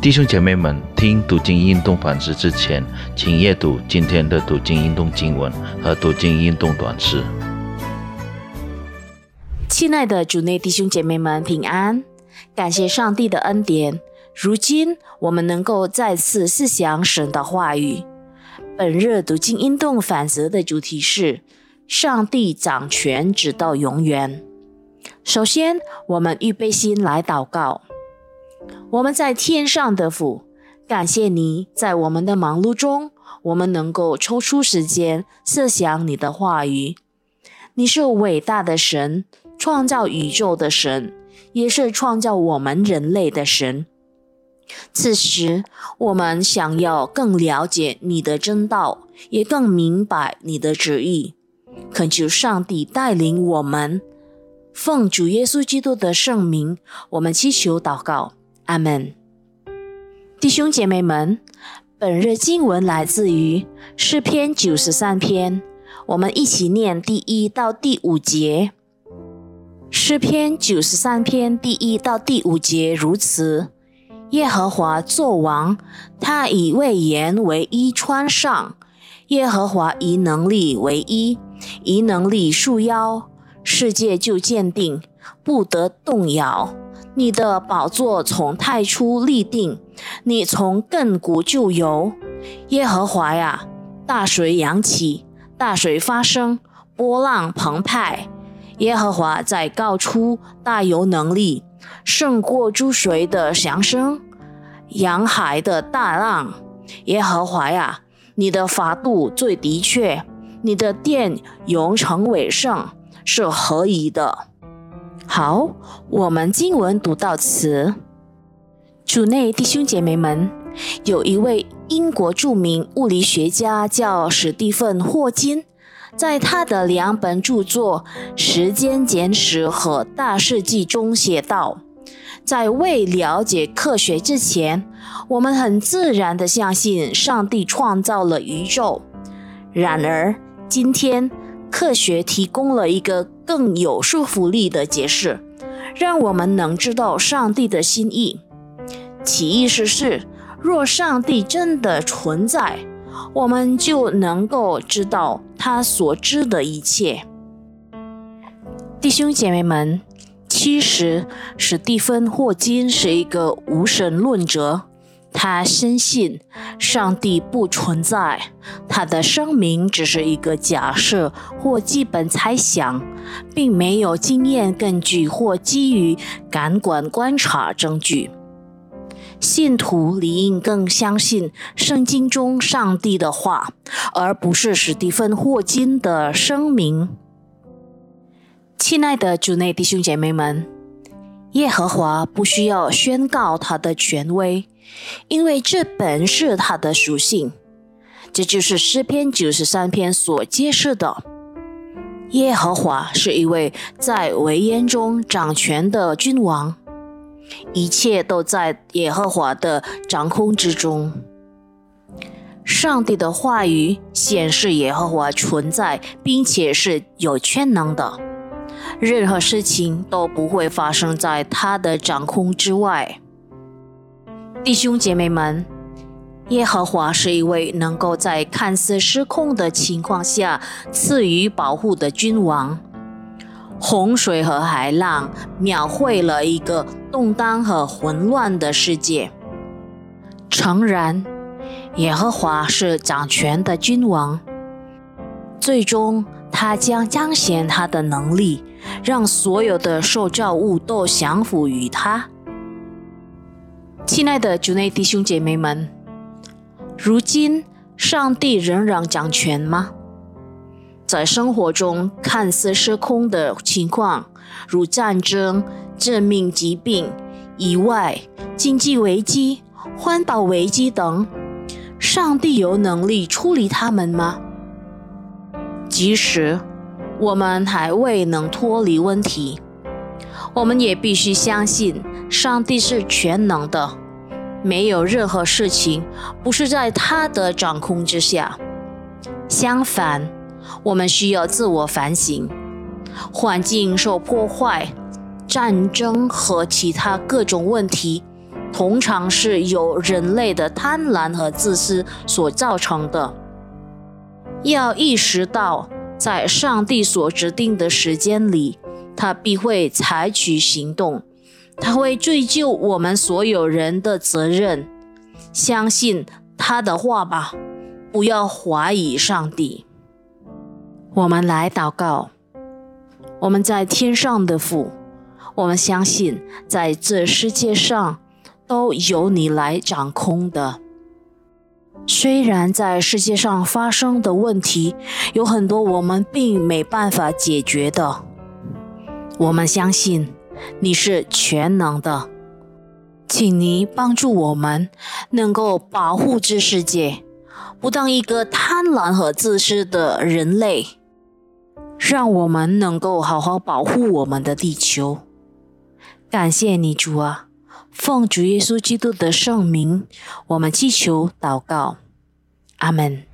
弟兄姐妹们，听读经运动反思之前，请阅读今天的读经运动经文和读经运动短诗。亲爱的主内弟兄姐妹们，平安！感谢上帝的恩典，如今我们能够再次思想神的话语。本日读经运动反思的主题是：上帝掌权直到永远。首先，我们预备心来祷告。我们在天上的父，感谢你在我们的忙碌中，我们能够抽出时间思想你的话语。你是伟大的神，创造宇宙的神，也是创造我们人类的神。此时，我们想要更了解你的真道，也更明白你的旨意。恳求上帝带领我们，奉主耶稣基督的圣名，我们祈求祷告。阿门，弟兄姐妹们，本日经文来自于诗篇九十三篇，我们一起念第一到第五节。诗篇九十三篇第一到第五节如此：耶和华作王，他以威严为衣穿上；耶和华以能力为衣，以能力束腰，世界就坚定，不得动摇。你的宝座从太初立定，你从亘古就有。耶和华呀，大水扬起，大水发生，波浪澎湃。耶和华在高处大有能力，胜过诸水的响声，洋海的大浪。耶和华呀，你的法度最的确，你的殿永成伟盛，是何以的？好，我们经文读到此。主内弟兄姐妹们，有一位英国著名物理学家叫史蒂芬·霍金，在他的两本著作《时间简史》和《大世纪》中写道：“在未了解科学之前，我们很自然地相信上帝创造了宇宙。然而，今天。”科学提供了一个更有说服力的解释，让我们能知道上帝的心意。其意思是，若上帝真的存在，我们就能够知道他所知的一切。弟兄姐妹们，其实史蒂芬·霍金是一个无神论者。他深信上帝不存在，他的声明只是一个假设或基本猜想，并没有经验根据或基于感官观察证据。信徒理应更相信圣经中上帝的话，而不是史蒂芬·霍金的声明。亲爱的主内弟兄姐妹们，耶和华不需要宣告他的权威。因为这本是他的属性，这就是诗篇九十三篇所揭示的。耶和华是一位在围烟中掌权的君王，一切都在耶和华的掌控之中。上帝的话语显示耶和华存在，并且是有全能的，任何事情都不会发生在他的掌控之外。弟兄姐妹们，耶和华是一位能够在看似失控的情况下赐予保护的君王。洪水和海浪描绘了一个动荡和混乱的世界。诚然，耶和华是掌权的君王，最终他将彰显他的能力，让所有的受造物都降服于他。亲爱的主内弟兄姐妹们，如今上帝仍然掌权吗？在生活中看似失控的情况，如战争、致命疾病、意外、经济危机、环保危机等，上帝有能力处理他们吗？即使我们还未能脱离问题，我们也必须相信。上帝是全能的，没有任何事情不是在他的掌控之下。相反，我们需要自我反省。环境受破坏，战争和其他各种问题通常是由人类的贪婪和自私所造成的。要意识到，在上帝所指定的时间里，他必会采取行动，他会追究我们所有人的责任。相信他的话吧，不要怀疑上帝。我们来祷告，我们在天上的父，我们相信在这世界上都由你来掌控的。虽然在世界上发生的问题有很多，我们并没办法解决的，我们相信你是全能的，请你帮助我们能够保护这世界，不当一个贪婪和自私的人类，让我们能够好好保护我们的地球。感谢你，主啊！奉主耶稣基督的圣名，我们祈求祷告，阿门。